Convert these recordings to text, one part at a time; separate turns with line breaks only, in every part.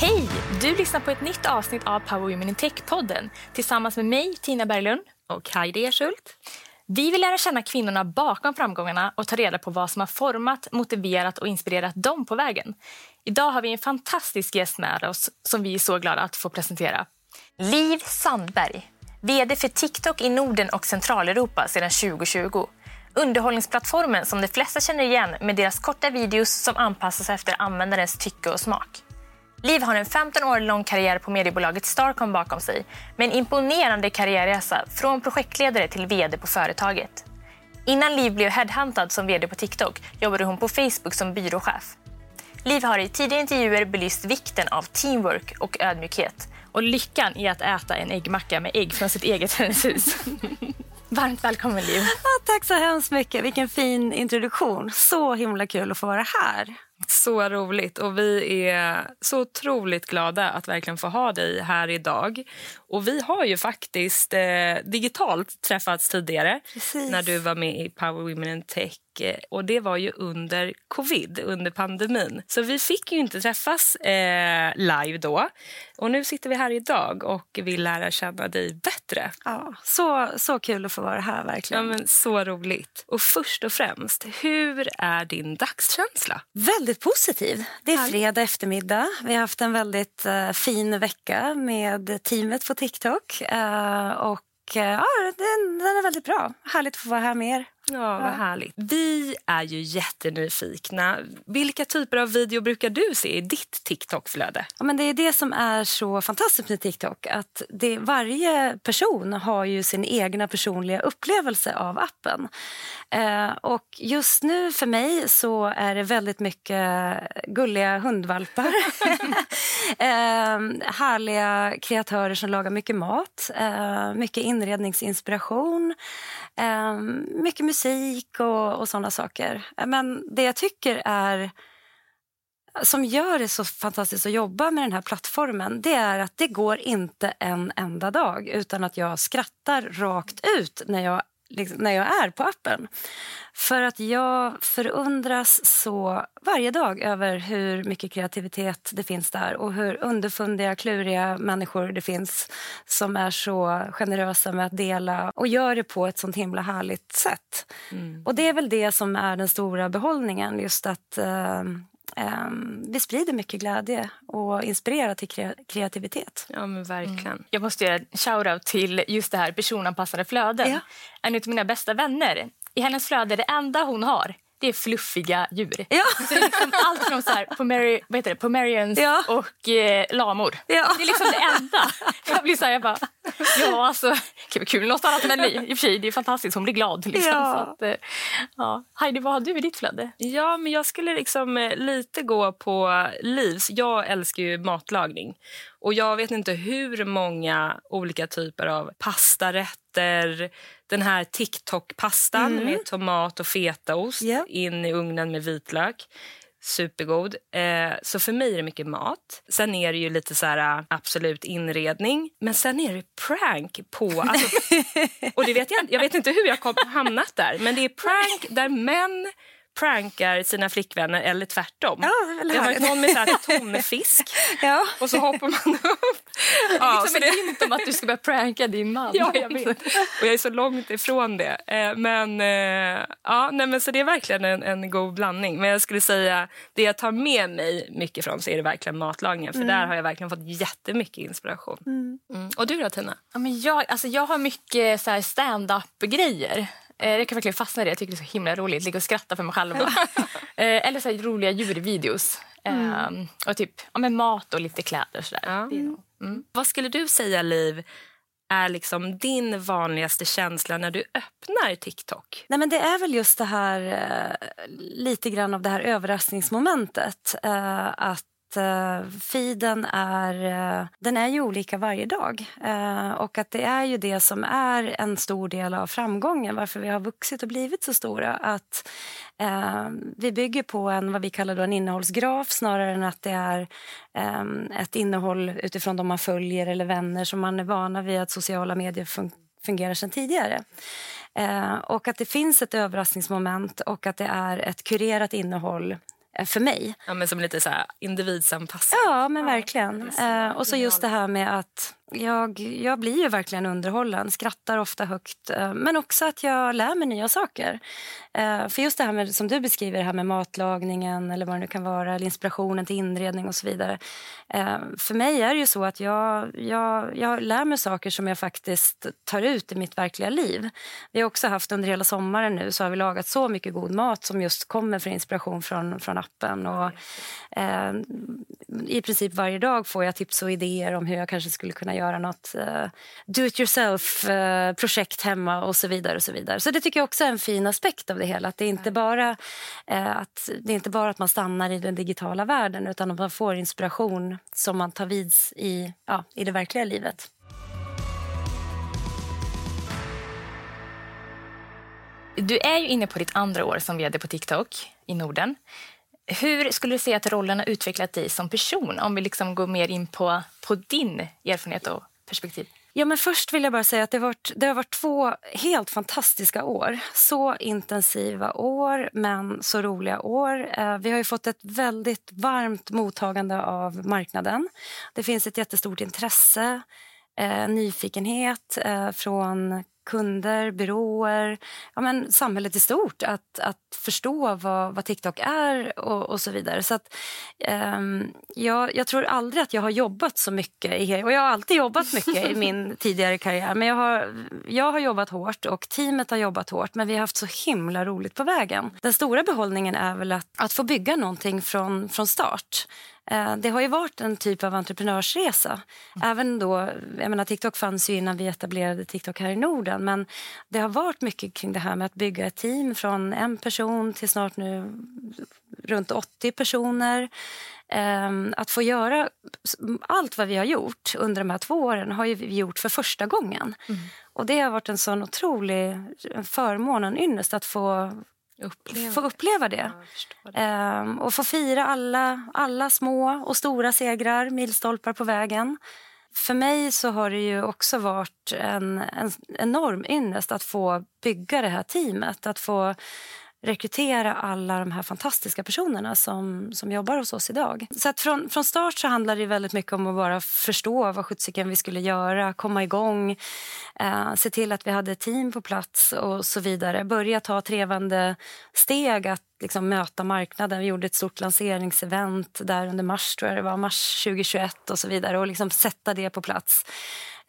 Hej! Du lyssnar på ett nytt avsnitt av Power Women in Tech-podden tillsammans med mig, Tina Berglund.
Och Heidi Ersult.
Vi vill lära känna kvinnorna bakom framgångarna och ta reda på vad som har format, motiverat och inspirerat dem på vägen. Idag har vi en fantastisk gäst med oss som vi är så glada att få presentera. Liv Sandberg, vd för TikTok i Norden och Centraleuropa sedan 2020. Underhållningsplattformen som de flesta känner igen med deras korta videos som anpassas efter användarens tycke och smak. Liv har en 15 år lång karriär på mediebolaget Starcom bakom sig med en imponerande karriärresa från projektledare till vd på företaget. Innan Liv blev headhuntad som vd på TikTok jobbade hon på Facebook som byråchef. Liv har i tidigare intervjuer belyst vikten av teamwork och ödmjukhet och lyckan i att äta en äggmacka med ägg från sitt eget hönshus. Varmt välkommen, Liv.
Ja, tack så hemskt mycket. Vilken fin introduktion. Så himla kul att få vara här.
Så roligt. Och Vi är så otroligt glada att verkligen få ha dig här idag. Och Vi har ju faktiskt eh, digitalt träffats tidigare
Precis.
när du var med i Power Women in Tech. Eh, och Det var ju under covid, under pandemin. Så vi fick ju inte träffas eh, live då. Och Nu sitter vi här idag och vill lära känna dig bättre.
Ja, så, så kul att få vara här.
Ja,
verkligen.
men så roligt. Och Först och främst, hur är din dagskänsla?
Väldigt positiv. Det är fredag eftermiddag. Vi har haft en väldigt eh, fin vecka med teamet på TikTok. Eh, och eh, ja, den, den är väldigt bra. Härligt att få vara här med er.
Ja, vad härligt. Vi är ju jättenyfikna. Vilka typer av video brukar du se i ditt TikTok-flöde?
Ja, men det är det som är så fantastiskt med TikTok. Att det, varje person har ju sin egna personliga upplevelse av appen. Eh, och just nu för mig så är det väldigt mycket gulliga hundvalpar. eh, härliga kreatörer som lagar mycket mat. Eh, mycket inredningsinspiration. Ehm, mycket musik och, och såna saker. Men det jag tycker är som gör det så fantastiskt att jobba med den här plattformen det är att det går inte en enda dag utan att jag skrattar rakt ut när jag, liksom, när jag är på appen. För att jag förundras så varje dag över hur mycket kreativitet det finns där och hur underfundiga, kluriga människor det finns som är så generösa med att dela och gör det på ett sånt himla härligt sätt. Och det är väl det som är den stora behållningen, just att eh, vi sprider mycket glädje och inspirerar till kre- kreativitet.
Ja, men verkligen.
Mm. Jag måste göra en shout-out till just det här personanpassade flöden.
Ja.
En av mina bästa vänner, i hennes flöde, det enda hon har det är fluffiga djur.
Ja.
Så det är liksom allt från så här, Pomeri, vad heter det, Pomerians
Ja.
och eh, lamor.
Ja.
Det är liksom det enda. Jag blir så här, jag bara, ja alltså, kul, kul något annat men i och för sig, det är fantastiskt, hon blir glad. Liksom,
Ja.
så att, eh, ja. Heidi, vad har du i ditt flöde?
Ja, men jag skulle liksom eh, lite gå på Livs. Jag älskar ju matlagning. Och jag vet inte hur många olika typer av pastarätter. Den här TikTok-pastan med tomat och fetaost
Ja.
in i ugnen med vitlök. Supergod. Eh, så för mig är det mycket mat. Sen är det ju lite så här äh, absolut inredning. Men sen är det prank på... Alltså, och det vet jag, jag vet inte hur jag kom, hamnat där. Men det är prank där män prankar sina flickvänner eller tvärtom.
Ja, det är väl
det har varit någon med så här tonfisk
Ja.
och så hoppar man upp. Ja,
liksom
så det,
hint om att du ska börja pranka din man.
ja, jag vet. Och jag är så långt ifrån det. Eh, Men, eh, ja, nej, men så det är verkligen en, en god blandning. Men jag skulle säga, det jag tar med mig mycket från så är det verkligen matlagningen. För där har jag verkligen fått jättemycket inspiration. Mm. Och du då Tina?
Ja, men jag, alltså jag har mycket stand-up-grejer. Eh, Jag kan verkligen fastna i det. Jag tycker det är så himla roligt. Ligga och skratta för mig själv. Eh, Eller så här roliga djurvideos. Eh, Och typ ja, men mat och lite kläder. Så är nog-
Vad skulle du säga Liv är liksom din vanligaste känsla när du öppnar TikTok?
Nej, men det är väl just det här, eh, lite grann av det här överraskningsmomentet. Eh, att uh, feeden är, uh, den är ju olika varje dag. Uh, och att det är ju det som är en stor del av framgången, varför vi har vuxit och blivit så stora. Att vi bygger på en, vad vi kallar då en innehållsgraf snarare än att det är um, ett innehåll utifrån de man följer eller vänner som man är vana vid att sociala medier fun- fungerar sedan tidigare. Eh, och att det finns ett överraskningsmoment och att det är ett kurerat innehåll för mig.
Ja, men som lite så här individsanpassat.
Ja, men verkligen. Eh, och så just det här med att jag, jag blir ju verkligen underhållen, skrattar ofta högt. Eh, men också att jag lär mig nya saker. Eh, för just det här med, som du beskriver, det här med matlagningen eller vad det nu kan vara, eller inspirationen till inredning och så vidare. Eh, för mig är det ju så att jag, jag, jag lär mig saker som jag faktiskt tar ut i mitt verkliga liv. Vi har också haft under hela sommaren nu så har vi lagat så mycket god mat som just kommer från inspiration från, från appen. Och, eh, I princip varje dag får jag tips och idéer om hur jag kanske skulle kunna göra nåt uh, do it yourself-projekt uh, hemma och så vidare. och Så vidare. Så det tycker jag också är en fin aspekt av det hela. Att det, är inte bara, uh, att, det är inte bara att man stannar i den digitala världen utan att man får inspiration som man tar vid i, ja, i det verkliga livet.
Du är ju inne på ditt andra år som vd på TikTok i Norden. Hur skulle du säga att rollen har utvecklat dig som person? Om vi liksom går mer in på, på din erfarenhet och perspektiv.
Ja, men först vill jag bara säga att det, varit, det har varit två helt fantastiska år. Så intensiva år, men så roliga år. Eh, vi har fått ett väldigt varmt mottagande av marknaden. Det finns ett jättestort intresse, eh, nyfikenhet eh, från kunder, byråer, ja, men samhället i stort att, att förstå vad, vad TikTok är och, och så vidare. Så att, um, jag, jag, tror aldrig att jag har jobbat så mycket. I, och Jag har alltid jobbat mycket i min tidigare karriär. Men jag har, jag har jobbat hårt och teamet har jobbat hårt. Men vi har haft så himla roligt på vägen. Den stora behållningen är väl att, att få bygga någonting från, från start. Eh, det har ju varit en typ av entreprenörsresa. Även då, jag menar, TikTok fanns ju innan vi etablerade TikTok här i Norden. Men det har varit mycket kring det här med att bygga ett team från en person till snart nu runt 80 personer. Ehm, att få göra allt vad vi har gjort under de här två åren har vi gjort för första gången. Mm. Och Det har varit en sån otrolig förmån och en ynnest att få uppleva få uppleva det. det. Ehm, och få fira alla, alla små och stora segrar, milstolpar på vägen. För mig så har det ju också varit en, en enorm ynnest att få bygga det här teamet. Att få rekrytera alla de här fantastiska personerna som, som jobbar hos oss idag. Så att från, från start så handlade det väldigt mycket om att bara förstå vad sjuttsiken vi skulle göra, komma igång, eh, se till att vi hade team på plats och så vidare. Börja ta trevande steg att liksom möta marknaden. Vi gjorde ett stort lanseringsevent där under mars, tror jag det var, mars 2021 och så vidare och liksom sätta det på plats.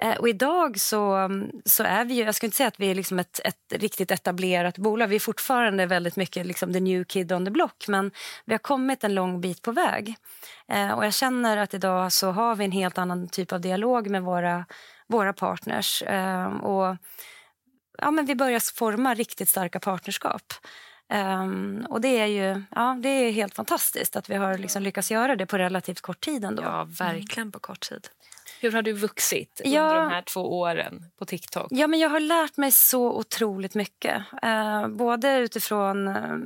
Eh, och idag så, så är vi ju, jag skulle inte säga att vi är liksom ett, ett riktigt etablerat bolag. Vi är fortfarande väldigt mycket liksom the new kid on the block men vi har kommit en lång bit på väg. Eh, och jag känner att idag så har vi en helt annan typ av dialog med våra, våra partners. Eh, och ja, men vi börjar forma riktigt starka partnerskap. Um, och det är ju ja, det är helt fantastiskt att vi har liksom lyckats göra det på relativt kort tid. Ändå.
Ja, verkligen på kort tid. Hur har du vuxit ja, under de här två åren på TikTok?
Ja, men jag har lärt mig så otroligt mycket. Uh, både utifrån uh,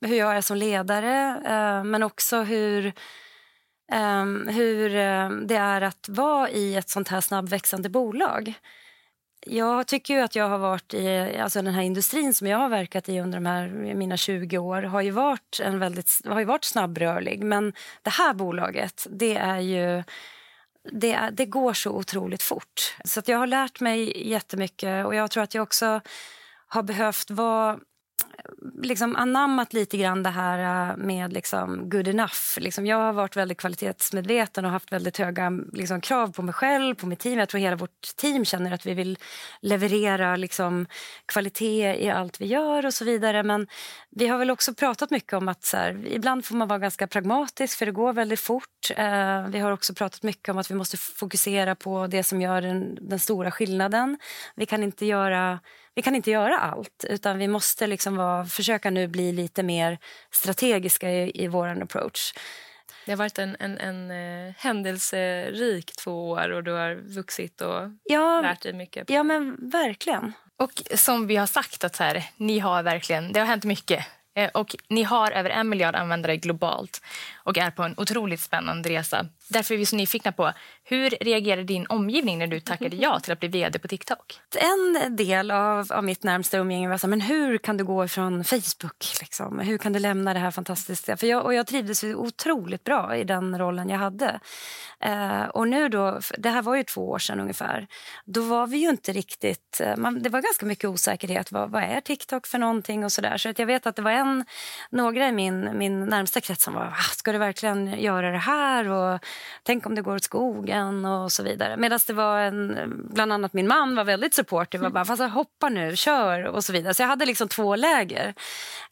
hur jag är som ledare uh, men också hur, um, hur det är att vara i ett sånt här snabbväxande bolag. Jag tycker att jag har varit i alltså den här industrin som jag har verkat i under de här, mina 20 år har ju varit, en väldigt, har ju varit snabbrörlig. Men det här bolaget, det är ju det, det går så otroligt fort. Så att jag har lärt mig jättemycket och jag tror att jag också har behövt vara liksom anammat lite grann det här äh, med liksom good enough. Liksom jag har varit väldigt kvalitetsmedveten och haft väldigt höga liksom krav på mig själv, på mitt team. Jag tror hela vårt team känner att vi vill leverera liksom kvalitet i allt vi gör och så vidare. Men vi har väl också pratat mycket om att så här, ibland får man vara ganska pragmatisk för det går väldigt fort. Uh, vi har också pratat mycket om att vi måste fokusera på det som gör den, den stora skillnaden. Vi kan inte göra vi kan inte göra allt utan vi måste liksom vara, försöka nu bli lite mer strategiska i, i vår approach.
Det har varit en, en, en uh, händelserik två år och du har vuxit och ja, lärt dig mycket.
Ja, men verkligen.
Och som vi har sagt, att så här, ni har verkligen, det har hänt mycket. Eh, och ni har över en miljard användare globalt och är på en otroligt spännande resa. Därför är vi så nyfikna på hur reagerade din omgivning när du tackade ja till att bli vd på TikTok?
En del av, av mitt närmsta umgänge var så här, men hur kan du gå ifrån Facebook? Liksom? Hur kan du lämna det här fantastiska? För jag, och jag trivdes otroligt bra i den rollen jag hade. Eh, och nu då, det här var ju två år sedan ungefär. Då var vi ju inte riktigt... Eh, man, det var ganska mycket osäkerhet. Vad, vad är TikTok för någonting? och Så, där. så att jag vet att det var en, några i min, min närmsta krets som var ah, ska ska du verkligen göra det här? Och Tänk om det går åt skogen och så vidare. Medan det var en, bland annat min man var väldigt supportive. Var bara, Fast hoppa nu, kör och så vidare. Så jag hade liksom två läger.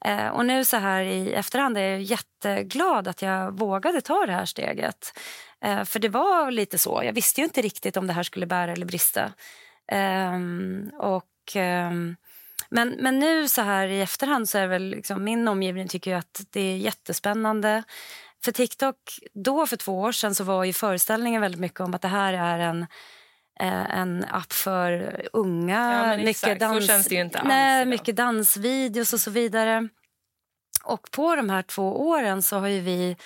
Eh, och nu så här i efterhand är jag jätteglad att jag vågade ta det här steget. Eh, för det var lite så. Jag visste ju inte riktigt om det här skulle bära eller brista. Eh, och... Ehm, men, men nu så här i efterhand så är väl liksom, min omgivning tycker att det är jättespännande. För TikTok, då för två år sedan så var ju föreställningen väldigt mycket om att det här är en eh, en app för unga.
Ja, mycket, dans,
nej, mycket dansvideos och så vidare. Och på de här två åren så har vi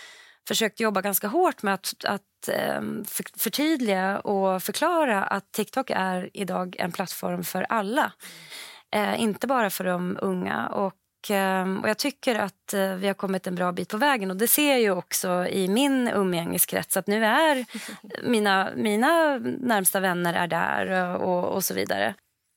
försökt jobba ganska hårt med att, att ehm, förtydliga och förklara att TikTok är idag en plattform för alla. Eh, inte bara för de unga. Och och jag tycker att eh, vi har kommit en bra bit på vägen. Och Det ser jag ju också i min umgängeskrets. Att nu är mina, mina närmsta vänner är där och, och så vidare.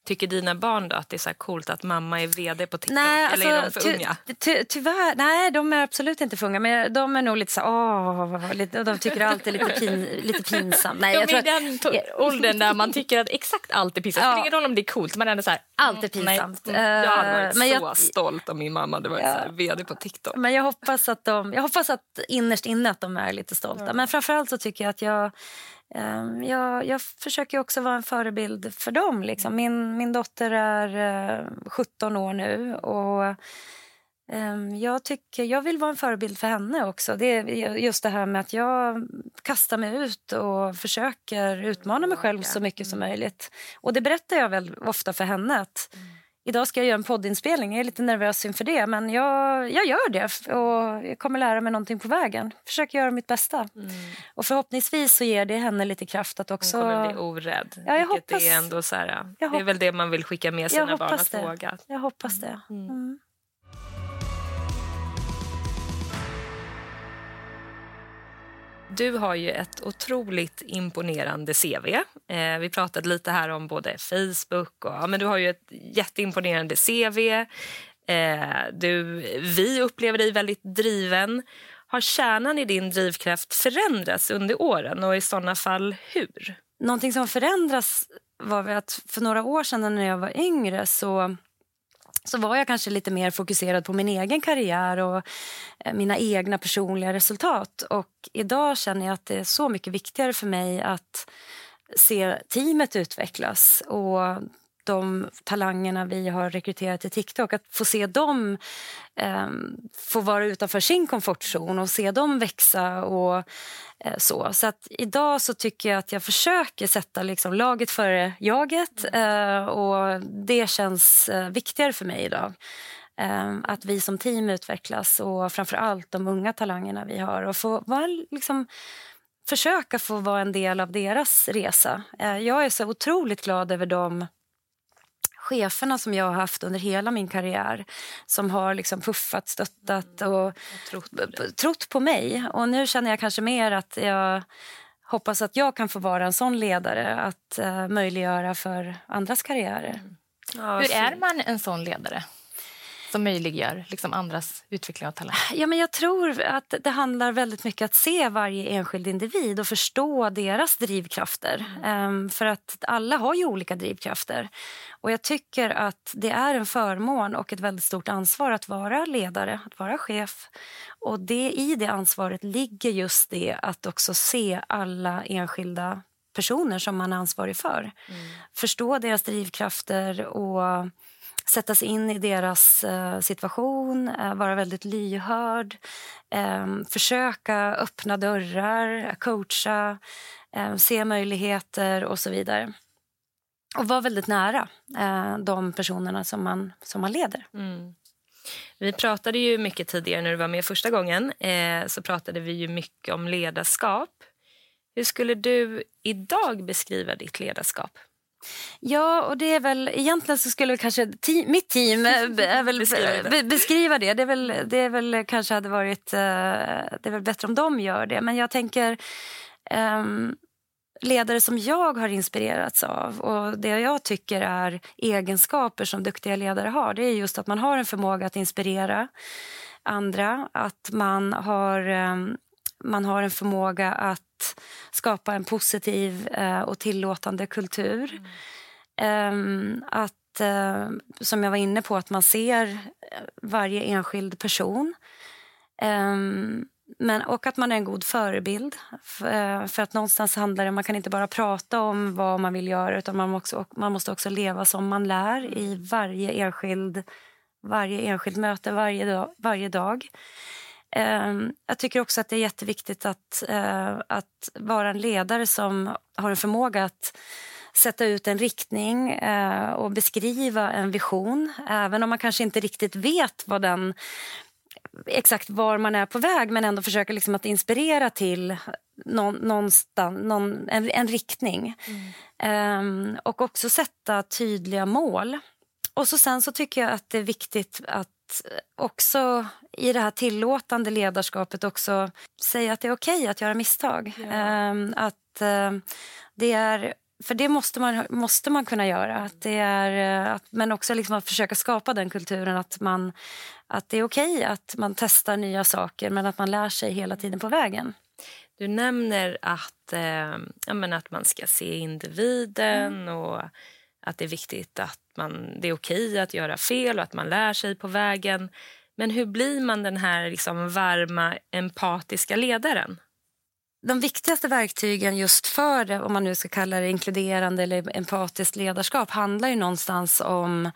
Tycker dina barn då att det är så coolt att mamma är vd på TikTok? Nej, alltså, eller är alltså, de för unga?
Ty, tyvärr, nej, de är absolut inte för unga. Men de är nog lite så åh, lite, de tycker allt är lite, pin, lite pinsamt.
Nej, de är i den åldern där man tycker att exakt allt är pinsamt. Ja. Det spelar ingen roll om det är coolt, man är så här,
allt är pinsamt.
Nej, jag hade varit men så jag, stolt om min mamma hade varit ja. så här, vd på TikTok.
Men jag hoppas att de, jag hoppas att innerst inne att de är lite stolta. Ja. Men framförallt så tycker jag att jag jag, jag försöker också vara en förebild för dem. Liksom. Min, min dotter är 17 eh, år nu. och ehm, jag, tycker, jag vill vara en förebild för henne också. Det är just det här med att jag kastar mig ut och försöker utmana mig själv så mycket som möjligt. Och Det berättar jag väl ofta för henne. att mm. Idag ska jag göra en poddinspelning. Jag är lite nervös inför det, men jag, jag gör det. Och jag kommer lära mig någonting på vägen. Försöker göra mitt bästa. Mm. Och förhoppningsvis så ger det henne lite kraft att också...
Hon kommer bli orädd.
Ja, jag hoppas...
är ändå så här, det är väl det man vill skicka med sina barn, att
det.
våga.
Jag hoppas det. Mm.
Du har ju ett otroligt imponerande CV. Eh, vi pratade lite här om både Facebook och... Ja, men du har ju ett jätteimponerande CV. Eh, du, vi upplever dig väldigt driven. Har kärnan i din drivkraft förändrats under åren och i sådana fall hur?
Någonting som förändras var att för några år sedan när jag var yngre så så var jag kanske lite mer fokuserad på min egen karriär och eh, mina egna personliga resultat. Och idag känner jag att det är så mycket viktigare för mig att se teamet utvecklas och de talangerna vi har rekryterat till TikTok. Att få se dem eh, få vara utanför sin komfortzon och se dem växa. och eh, så. Så att idag så tycker jag att jag försöker sätta liksom laget före jaget. Eh, och Det känns eh, viktigare för mig idag. Eh, att vi som team utvecklas och framför allt de unga talangerna vi har. Och få vara liksom, försöka få vara en del av deras resa. Eh, jag är så otroligt glad över dem cheferna som jag har haft under hela min karriär som har liksom puffat, stöttat mm. och trott på, trott på mig. Och nu känner jag kanske mer att jag hoppas att jag kan få vara en sån ledare att uh, möjliggöra för andras karriärer. Mm.
Ja, Hur är man en sån ledare? Som möjliggör liksom andras utveckling av talang?
Ja, men jag tror att det handlar väldigt mycket att se varje enskild individ och förstå deras drivkrafter. Um, för att alla har ju olika drivkrafter. Och jag tycker att det är en förmån och ett väldigt stort ansvar att vara ledare, att vara chef. Och det, i det ansvaret ligger just det att också se alla enskilda personer som man är ansvarig för. Mm. Förstå deras drivkrafter och sätta sig in i deras eh, situation, eh, vara väldigt lyhörd, ehm, försöka öppna dörrar, coacha, ehm, se möjligheter och så vidare. Och vara väldigt nära eh, de personerna som man, som man leder. Mm.
Vi pratade ju mycket tidigare när du var med första gången. Eh, så pratade vi ju mycket om ledarskap. Hur skulle du idag beskriva ditt ledarskap?
Ja, och det är väl egentligen så skulle kanske te mitt team är väl beskriva, det. beskriva det. Det är, väl, det är väl kanske hade varit eh, det är väl bättre om de gör det. Men jag tänker um, ledare som jag har inspirerats av och det jag tycker är egenskaper som duktiga ledare har det är just att man har en förmåga att inspirera andra, att man har, um, man har en förmåga att skapa en positiv uh, och tillåtande kultur. Mm. Um, att, uh, som jag var inne på, att man ser varje enskild person. Um, men, och att man är en god förebild. För, eh, att någonstans handlar det, man kan inte bara prata om vad man vill göra utan man måste, man måste också leva som man lär i varje enskild, varje enskild möte, varje dag. Varje dag. Um, jag tycker också att det är jätteviktigt att, uh, att vara en ledare som har en förmåga att sätta ut en riktning uh, och beskriva en vision. Även om man kanske inte riktigt vet vad den exakt var man är på väg men ändå försöka liksom att inspirera till någon, någonstans, någon, en, en riktning. Mm. Um, och också sätta tydliga mål. Och så sen så tycker jag att det är viktigt att också i det här tillåtande ledarskapet också säga att det är okej okay att göra misstag. Ja. Um, att uh, det är för det måste man, måste man kunna göra. Att det är, att, men också liksom att försöka skapa den kulturen att, man, att det är okej okay att man testar nya saker men att man lär sig hela tiden på vägen.
Du nämner att, eh, ja, att man ska se individen mm. och att det är viktigt att man, det är okej att göra fel och att man lär sig på vägen. Men hur blir man den här liksom varma, empatiska ledaren?
de viktigaste verktygen just för det, om man nu ska kalla det inkluderande eller empatiskt ledarskap handlar ju någonstans om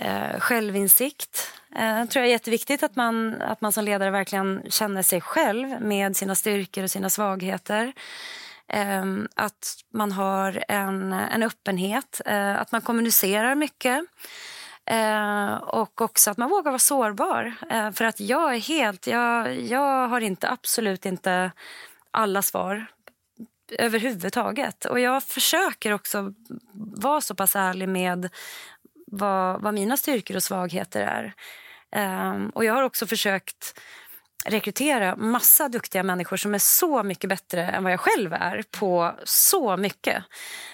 eh, självinsikt. Eh, tror jag är jätteviktigt att man, att man som ledare verkligen känner sig själv med sina styrkor och sina svagheter. Eh, att man har en, en öppenhet, eh, att man kommunicerar mycket. Eh, och också att man vågar vara sårbar. Eh, för att jag är helt... Jag, jag har inte, absolut inte alla svar överhuvudtaget. Och jag försöker också vara så pass ärlig med vad, vad mina styrkor och svagheter är. Eh, och jag har också försökt rekrytera massa duktiga människor som är så mycket bättre än vad jag själv är på så mycket.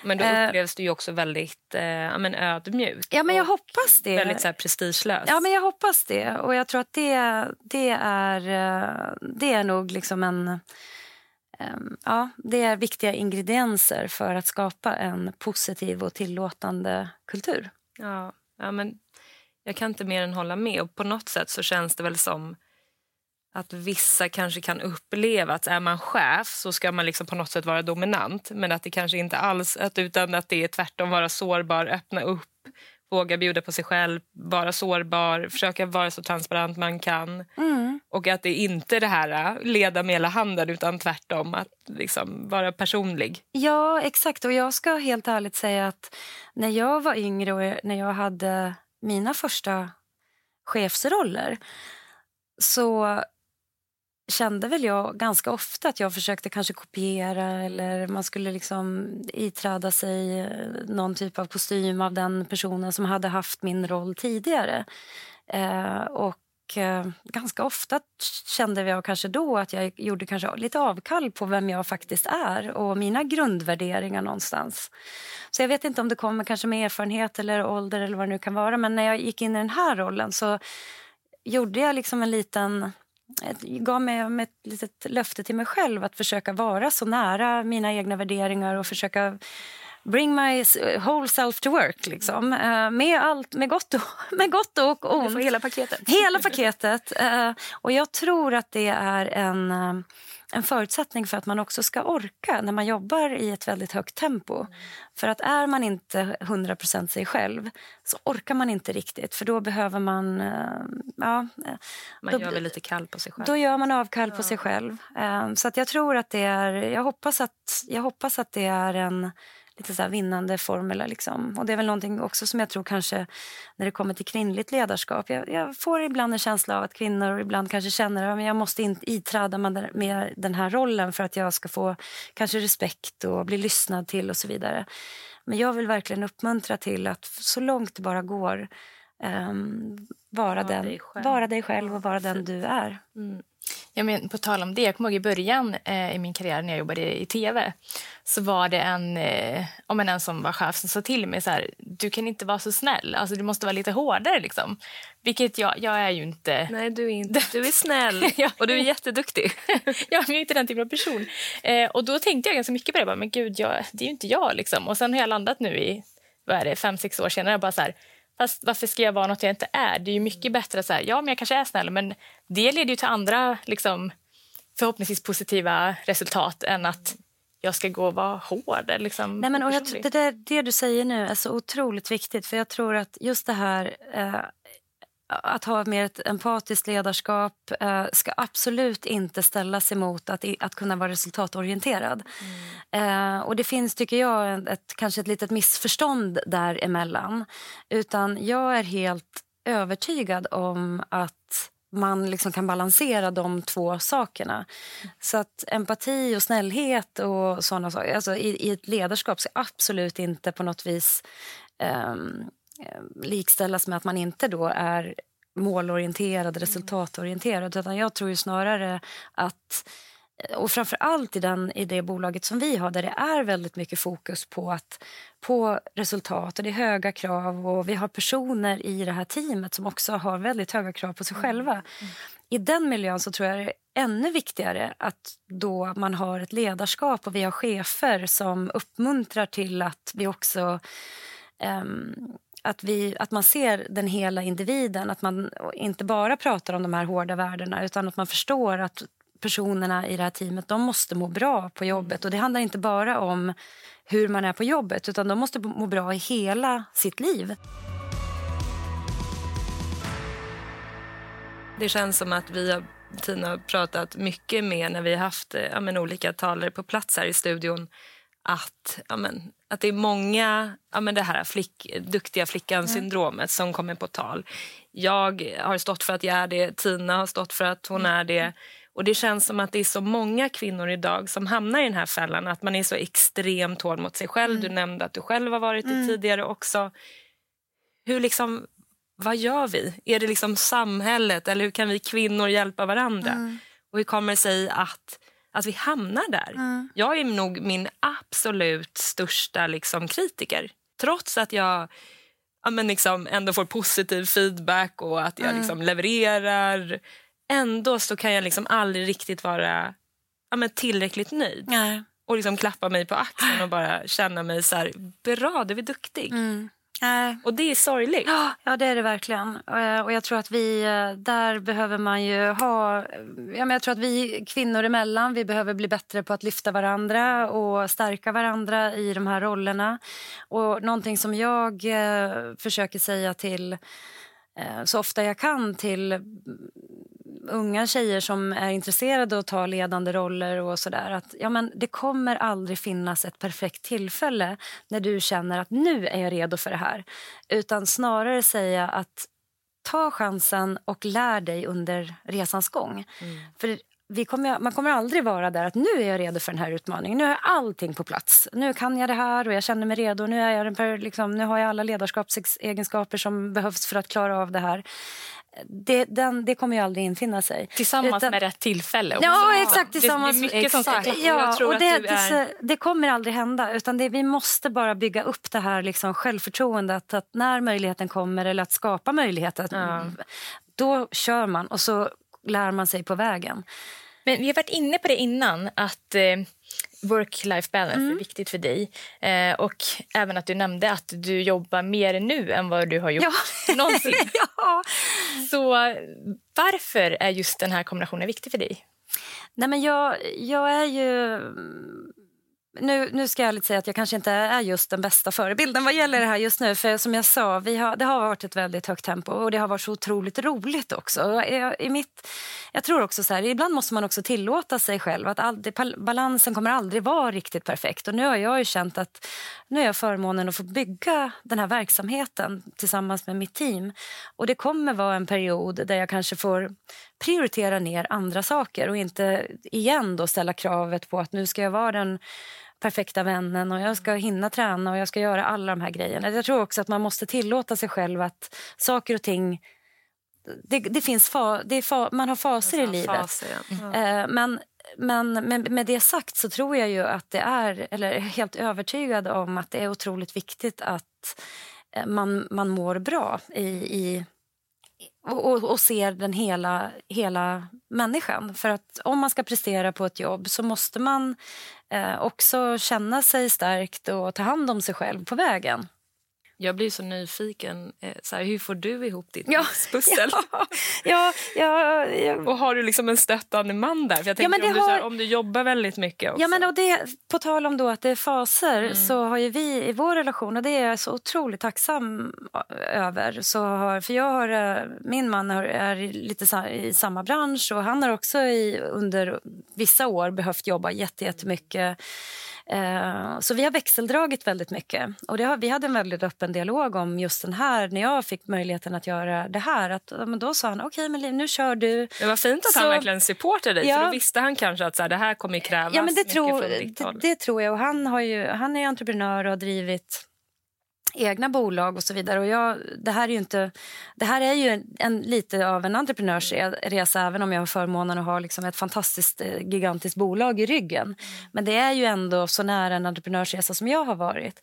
Men då eh, upplevs uh, du också väldigt eh, men ödmjuk.
Ja, men jag hoppas det.
Väldigt så här, prestigelös.
Ja, men jag hoppas det. Och jag tror att det, det, är, eh, det är nog liksom en Ehm, ja, det är viktiga ingredienser för att skapa en positiv och tillåtande kultur.
Ja, ja men jag kan inte mer än hålla med. Och På något sätt så känns det väl som att vissa kanske kan uppleva att är man chef så ska man liksom på något sätt vara dominant men att det kanske inte alls att utan att det är tvärtom vara sårbar, öppna upp våga bjuda på sig själv, vara sårbar, försöka vara så transparent man kan. Mm. Och att det inte är det här äh, leda med hela handen utan tvärtom, att liksom vara personlig.
Ja, exakt. Och jag ska helt ärligt säga att när jag var yngre och när jag hade mina första chefsroller så kände väl jag ganska ofta att jag försökte kanske kopiera eller man skulle liksom iträda sig eh, någon typ av kostym av den personen som hade haft min roll tidigare. Eh, och eh, ganska ofta kände jag kanske då att jag gjorde kanske lite avkall på vem jag faktiskt är och mina grundvärderingar någonstans. Så jag vet inte om det kommer kanske med erfarenhet eller ålder eller vad det nu kan vara men när jag gick in i den här rollen så gjorde jag liksom en liten gav mig ett litet löfte till mig själv att försöka vara så nära mina egna värderingar och försöka bring my whole self to work. Liksom. Uh, med, allt, med, gott och, med gott och ont.
hela paketet.
Hela paketet. Uh, och jag tror att det är en... En förutsättning för att man också ska orka när man jobbar i ett väldigt högt tempo. Mm. För att är man inte 100 sig själv så orkar man inte riktigt för då behöver man... Uh, ja,
man då, gör väl lite kall på sig själv.
Då gör man avkall på sig själv. Uh, så att jag tror att det är... Jag hoppas att, jag hoppas att det är en lite så här vinnande formula. Liksom. Och det är väl någonting också som jag tror kanske när det kommer till kvinnligt ledarskap. Jag, jag får ibland en känsla av att kvinnor ibland kanske känner att jag måste in, iträda med den här rollen för att jag ska få kanske respekt och bli lyssnad till och så vidare. Men jag vill verkligen uppmuntra till att så långt det bara går um, vara, var den, dig vara dig själv och vara den du är. Mm.
Ja, men på tal om det, jag kommer ihåg i början eh, i min karriär när jag jobbade i tv så var det en, eh, om en som var chef som sa till mig så här, du kan inte vara så snäll, alltså, du måste vara lite hårdare. Liksom. Vilket jag, jag är ju inte.
Nej, du är inte. Du är snäll och du är jätteduktig.
jag är inte den typen av person. Eh, och då tänkte jag ganska mycket på det, bara, men gud, jag, det är ju inte jag. Liksom. Och sen har jag landat nu i vad är det, fem, sex år senare bara så här, Fast varför ska jag vara något jag inte är? Det är ju mycket bättre att säga, ja men jag kanske är snäll men det leder ju till andra liksom, förhoppningsvis positiva resultat än att jag ska gå och vara hård. Liksom,
Nej, men, och jag, det, där, det du säger nu är så otroligt viktigt för jag tror att just det här eh, att ha mer ett empatiskt ledarskap eh, ska absolut inte ställas emot att, att kunna vara resultatorienterad. Mm. Eh, och det finns, tycker jag, ett, kanske ett litet missförstånd däremellan. Utan jag är helt övertygad om att man liksom kan balansera de två sakerna. Så att empati och snällhet och såna saker, alltså i, i ett ledarskap ska absolut inte på något vis um, likställas med att man inte då är målorienterad, resultatorienterad. Utan jag tror snarare att eh, och framför allt i, den, i det bolaget som vi har där det är väldigt mycket fokus på, att, på resultat och det är höga krav och vi har personer i det här teamet som också har väldigt höga krav på sig mm. själva. Mm. I den miljön så tror jag det är ännu viktigare att då man har ett ledarskap och vi har chefer som uppmuntrar till att vi också um, att, vi, att man ser den hela individen. Att man inte bara pratar om de här hårda värdena utan att man förstår att personerna i det här teamet de måste må bra på jobbet. Och Det handlar inte bara om hur man är på jobbet utan de måste må bra i hela sitt liv.
Det känns som att vi har Tina pratat mycket med när vi har haft ja, men, olika talare på plats här i studion att, ja, men, att det är många, ja, men det här flick, duktiga flickan-syndromet mm. som kommer på tal. Jag har stått för att jag är det, Tina har stått för att hon är det. Och Det känns som att det är så många kvinnor idag som hamnar i den här fällan. Att man är så extremt hård mot sig själv. Mm. Du nämnde att du själv har varit det mm. tidigare också. Hur liksom, vad gör vi? Är det liksom samhället eller hur kan vi kvinnor hjälpa varandra? Mm. Och hur kommer det sig att att vi hamnar där. Mm. Jag är nog min absolut största liksom, kritiker. Trots att jag ja, men liksom, ändå får positiv feedback och att jag mm. liksom, levererar. Ändå så kan jag liksom aldrig riktigt vara ja, men tillräckligt nöjd. Nej. Och liksom klappa mig på axeln och bara känna mig så här, bra, du är duktig. Mm. Nej. Och det är sorgligt.
Ja, det är det verkligen. Eh, och jag tror att vi, eh, där behöver man ju ha... Ja, men jag tror att vi kvinnor emellan, vi behöver bli bättre på att lyfta varandra och stärka varandra i de här rollerna. Och någonting som jag eh, försöker säga till så ofta jag kan till unga tjejer som är intresserade av att ta ledande roller och sådär att ja, men det kommer aldrig finnas ett perfekt tillfälle när du känner att nu är jag redo för det här. Utan snarare säga att ta chansen och lär dig under resans gång. Mm. För vi kommer, man kommer aldrig vara där att nu är jag redo för den här utmaningen. Nu jag allting på plats. Nu kan jag det här och jag känner mig redo. Nu, är jag, liksom, nu har jag alla ledarskapsegenskaper som behövs för att klara av det här det, den, det kommer ju aldrig infinna sig.
Tillsammans Utan, med rätt tillfälle.
Också. Ja, exakt. Tillsammans, det, det är mycket exakt. som ja, och det, är... det, kommer aldrig hända. Utan det, vi måste bara bygga upp det här liksom självförtroendet. Att när möjligheten kommer, eller att skapa möjligheten, ja. då kör man och så lär man sig på vägen.
Men Vi har varit inne på det innan, att eh, work-life balance mm. är viktigt för dig. Eh, och även att du nämnde att du jobbar mer nu än vad du har gjort ja. någonsin. ja. Så varför är just den här kombinationen viktig för dig?
Nej, men jag, jag är ju nu, nu ska jag ärligt säga att jag kanske inte är just den bästa förebilden vad gäller det här just nu. För som jag sa, vi har, det har varit ett väldigt högt tempo och det har varit så otroligt roligt också. Jag, i mitt, jag tror också så här, ibland måste man också tillåta sig själv att all, balansen kommer aldrig vara riktigt perfekt. Och nu har jag ju känt att nu är jag förmånen att få bygga den här verksamheten tillsammans med mitt team. Och det kommer vara en period där jag kanske får prioritera ner andra saker och inte igen då ställa kravet på att nu ska jag vara den perfekta vännen och jag ska hinna träna och jag ska göra alla de här grejerna. Jag tror också att man måste tillåta sig själv att saker och ting det, det finns fa, det fa, man har faser i livet. Faser, ja. mm. Men men med, med, det sagt så tror jag ju att det är, eller är helt övertygad om att det är otroligt viktigt att eh, man, man mår bra i, i och, och ser den hela, hela människan. För att om man ska prestera på ett jobb så måste man eh, Eh, också känna sig starkt och ta hand om sig själv på vägen.
Jag blir så nyfiken. Eh, så här, hur får du ihop ditt ja, pussel?
Ja, ja, ja,
Och har du liksom en stöttande man där? För jag tänker, ja, om, du, har... här, om du jobbar väldigt mycket också.
Ja, men och det, på tal om då att det är faser mm. så har ju vi i vår relation, och det är jag så otroligt tacksam över. Så har, för jag har, eh, min man är lite i samma bransch och han har också i, under vissa år behövt jobba jättemycket Eh, så vi har växeldragit väldigt mycket. Och har, vi hade en väldigt öppen dialog om just den här, när jag fick möjligheten att göra det här. Att, men då sa han, okej okay, men nu kör du.
Det var fint att så, han verkligen supportade dig, ja, för då visste han kanske att så här, det här kommer krävas ja, men det mycket tror, från ditt
håll. Det, det tror jag. Och han, har ju, han är entreprenör och har drivit egna bolag och så vidare. Och jag, det, här är ju inte, det här är ju en, en lite av en entreprenörsresa även om jag har förmånen att ha liksom ett fantastiskt eh, gigantiskt bolag i ryggen. Men det är ju ändå så nära en entreprenörsresa som jag har varit.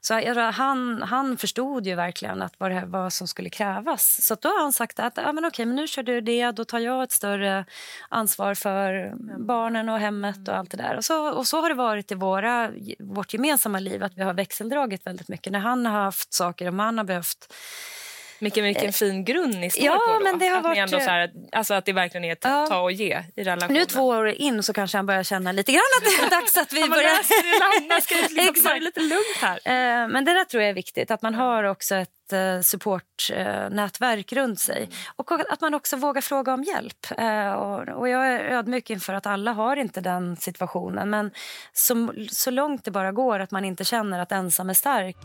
Så han, han förstod ju verkligen att vad, det, vad som skulle krävas. Så då har han sagt att ah, men okej, men nu kör du det, då tar jag ett större ansvar för barnen och hemmet och allt det där. Och så, och så har det varit i våra, vårt gemensamma liv, att vi har växeldragit väldigt mycket. När han har haft saker och man har behövt
vilken, vilken fin grund ni står
ja,
på. Då.
Men det har att, varit...
ändå så här, alltså att det verkligen är ett ja. ta och ge i relationen.
Nu två år in så kanske han börjar känna lite grann att det är dags att vi
ja,
börjar...
landa, ska det liksom vara lite lugnt här.
Uh, men det där tror jag är viktigt, att man har också ett uh, supportnätverk uh, runt sig. Mm. Och att man också vågar fråga om hjälp. Uh, och, och, jag är ödmjuk inför att alla har inte den situationen. Men så, så långt det bara går, att man inte känner att ensam är stark.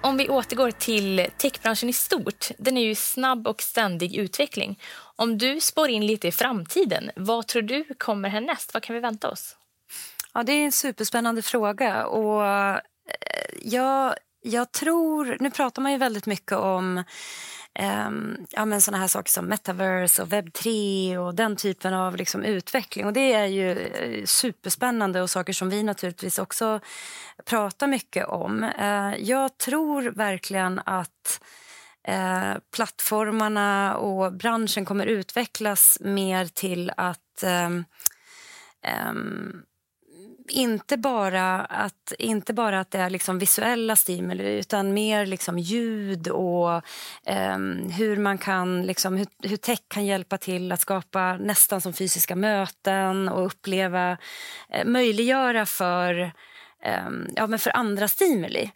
Om vi återgår till techbranschen i stort. Den är ju snabb och ständig utveckling. Om du spår in lite i framtiden, vad tror du kommer härnäst? Vad kan vi vänta oss?
Ja, det är en superspännande fråga. Och eh, jag, jag tror... Nu pratar man ju väldigt mycket om um, ja, men såna här saker som metaverse och webb 3 och den typen av liksom, utveckling. Och Det är ju eh, superspännande och saker som vi naturligtvis också pratar mycket om. Uh, jag tror verkligen att eh, plattformarna och branschen kommer utvecklas mer till att eh, eh, inte bara att, inte bara att det är liksom visuella stimuli utan mer liksom ljud och um, hur man kan liksom, hur, hur tech kan hjälpa till att skapa nästan som fysiska möten och uppleva, uh, möjliggöra för, um, ja, men för andra stimuli.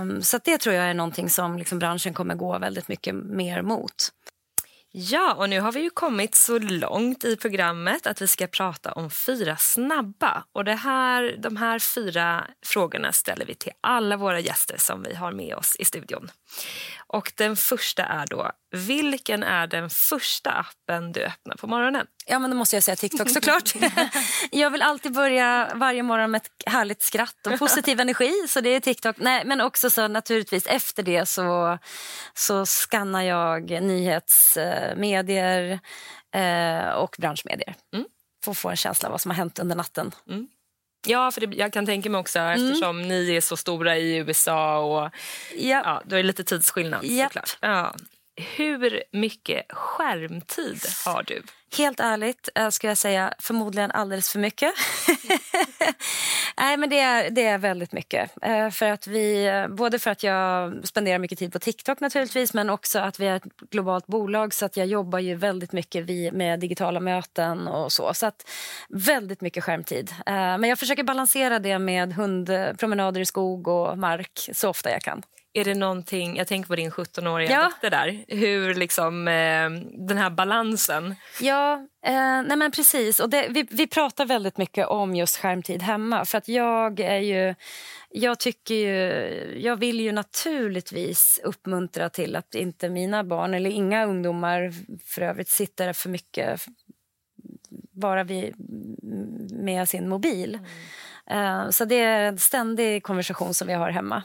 Um, så det tror jag är någonting som liksom branschen kommer gå väldigt mycket mer mot.
Ja, och nu har vi ju kommit så långt i programmet att vi ska prata om fyra snabba. Och det här, de här fyra frågorna ställer vi till alla våra gäster som vi har med oss i studion. Och den första är då, vilken är den första appen du öppnar på morgonen?
Ja, men då måste jag säga TikTok såklart. jag vill alltid börja varje morgon med ett härligt skratt och positiv energi. Så det är TikTok. Nej, men också så naturligtvis efter det så, så skannar jag nyhetsmedier eh, och branschmedier. Mm. För att få en känsla av vad som har hänt under natten. Mm.
Ja, för det, jag kan tänka mig också mm. eftersom ni är så stora i USA och ja. Ja, då är det lite tidsskillnad
yep.
såklart. Ja. Hur mycket skärmtid har du?
Helt ärligt eh, ska skulle jag säga förmodligen alldeles för mycket. Nej, men det är, det är väldigt mycket. Eh, för att vi, eh, både för att jag spenderar mycket tid på TikTok naturligtvis men också att vi är ett globalt bolag så att jag jobbar ju väldigt mycket med digitala möten och så. Så att väldigt mycket skärmtid. Men jag försöker balansera det med hundpromenader i skog och mark så ofta jag kan.
Är det någonting, jag tänker på din 17-åriga ja. dotter där, hur liksom eh, den här balansen?
Ja, eh, nej men precis. Och det, vi, vi pratar väldigt mycket om just skärmtid hemma för att jag är ju jag tycker ju, jag vill ju naturligtvis uppmuntra till att inte mina barn eller inga ungdomar för övrigt sitter för mycket bara vid, med sin mobil. Mm. Uh, så det är en ständig konversation som vi har hemma.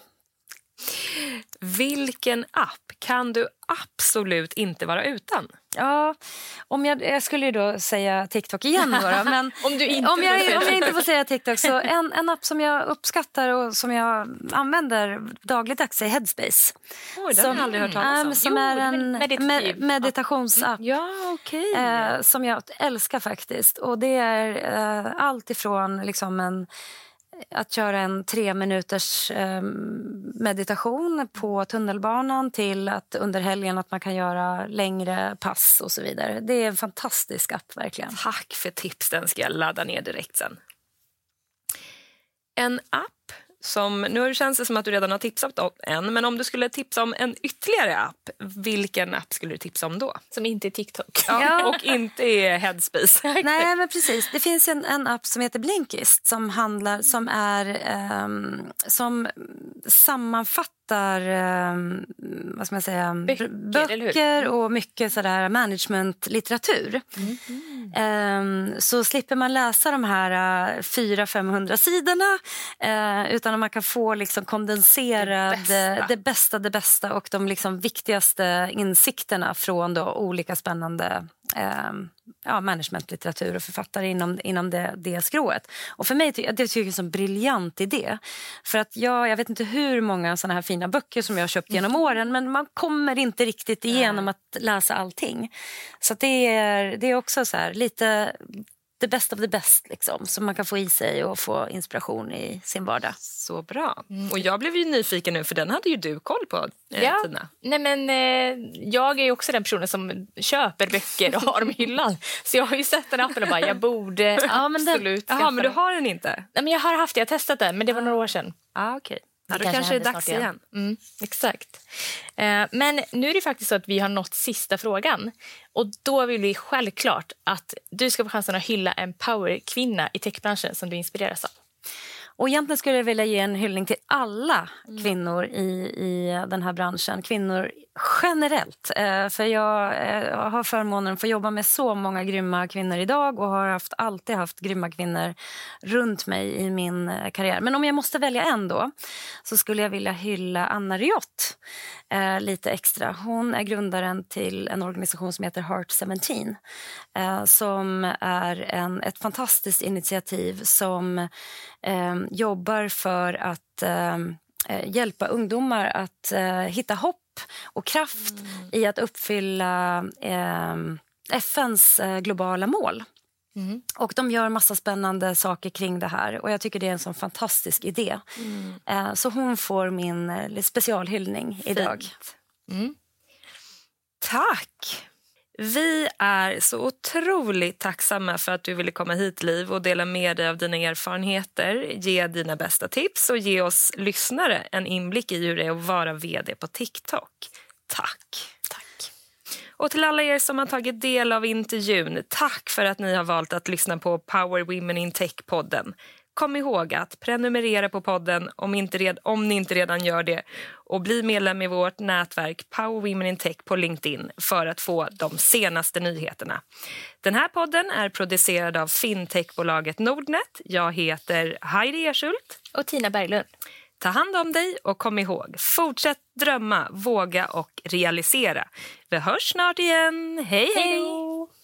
Vilken app kan du absolut inte vara utan?
Ja, om jag, jag skulle ju då säga TikTok igen. Då, då men
om, du inte
om, jag, om jag inte får säga TikTok så en, en app som jag uppskattar och som jag använder dagligdags är Headspace.
Oj, den som, har jag aldrig hört talas om.
Som jo, är en med, meditationsapp
ja, okay.
eh, som jag älskar faktiskt. Och det är eh, allt ifrån liksom en att köra en tre minuters eh, meditation på tunnelbanan till att under helgen att man kan göra längre pass och så vidare. Det är en fantastisk app verkligen.
Tack för tips, den ska jag ladda ner direkt sen. En app som, nu känns det som att du redan har tipsat om en, men om du skulle tipsa om en ytterligare app, vilken app skulle du tipsa om då?
Som inte är TikTok.
Ja, ja. Och inte är Headspace.
Nej, men precis. Det finns en, en app som heter Blinkist som, handlar, som, är, um, som sammanfattar um, vad ska man säga,
böcker,
böcker och mycket sådär managementlitteratur. Mm. Um, så slipper man läsa de här uh, 400-500 sidorna uh, utan man kan få liksom kondenserad det bästa. det bästa, det bästa och de liksom viktigaste insikterna från då olika spännande eh, ja, managementlitteratur och författare inom, inom det, det skrået. Och för mig det tycker jag är en briljant idé. För att jag, jag vet inte hur många såna här fina böcker som jag har köpt genom åren men man kommer inte riktigt igenom att läsa allting. Så det är, det är också så här, lite the best of the best liksom, som man kan få i sig och få inspiration i sin vardag.
Så bra. Mm. Och jag blev ju nyfiken nu för den hade ju du koll på eh, ja. Tina.
Nej, men, eh, jag är också den personen som köper böcker och har dem i hyllan. Så jag har ju sett den appen och bara jag borde ja, men absolut
den, Jaha, men du har den inte?
Nej, men jag har haft det, jag har testat den men det var några år sedan.
Ah, okay. Ja, då kanske, kanske det är dags igen. igen.
Mm, exakt. Eh, men nu är det faktiskt så att vi har nått sista frågan. Och Då vill vi självklart att du ska få chansen att hylla en powerkvinna i techbranschen som du inspireras av.
Och egentligen skulle jag vilja ge en hyllning till alla mm. kvinnor i, i den här branschen. Kvinnor generellt. Eh, för jag eh, har förmånen att få jobba med så många grymma kvinnor idag och har haft, alltid haft grymma kvinnor runt mig i min eh, karriär. Men om jag måste välja en då så skulle jag vilja hylla Anna Riott lite extra. Hon är grundaren till en organisation som heter Heart 17 eh, som är en, ett fantastiskt initiativ som jobbar för att eh, hjälpa ungdomar att eh, hitta hopp och kraft mm. i att uppfylla eh, FNs globala mål. Mm. Och De gör massa spännande saker kring det här. Och Jag tycker det är en sån fantastisk idé. Mm. Eh, så hon får min eh, specialhyllning idag. Mm.
Tack! Vi är så otroligt tacksamma för att du ville komma hit, Liv och dela med dig av dina erfarenheter, ge dina bästa tips och ge oss lyssnare en inblick i hur det är att vara vd på TikTok. Tack! Och till alla er som har tagit del av intervjun, tack för att ni har valt att lyssna på Power Women in Tech-podden. Kom ihåg att prenumerera på podden om, inte red, om ni inte redan gör det och bli medlem i vårt nätverk Power Women in Tech på LinkedIn för att få de senaste nyheterna. Den här podden är producerad av fintechbolaget Nordnet. Jag heter Heidi Erschult.
Och Tina Berglund.
Ta hand om dig och kom ihåg, fortsätt drömma, våga och realisera. Vi hörs snart igen. Hej, hej! hej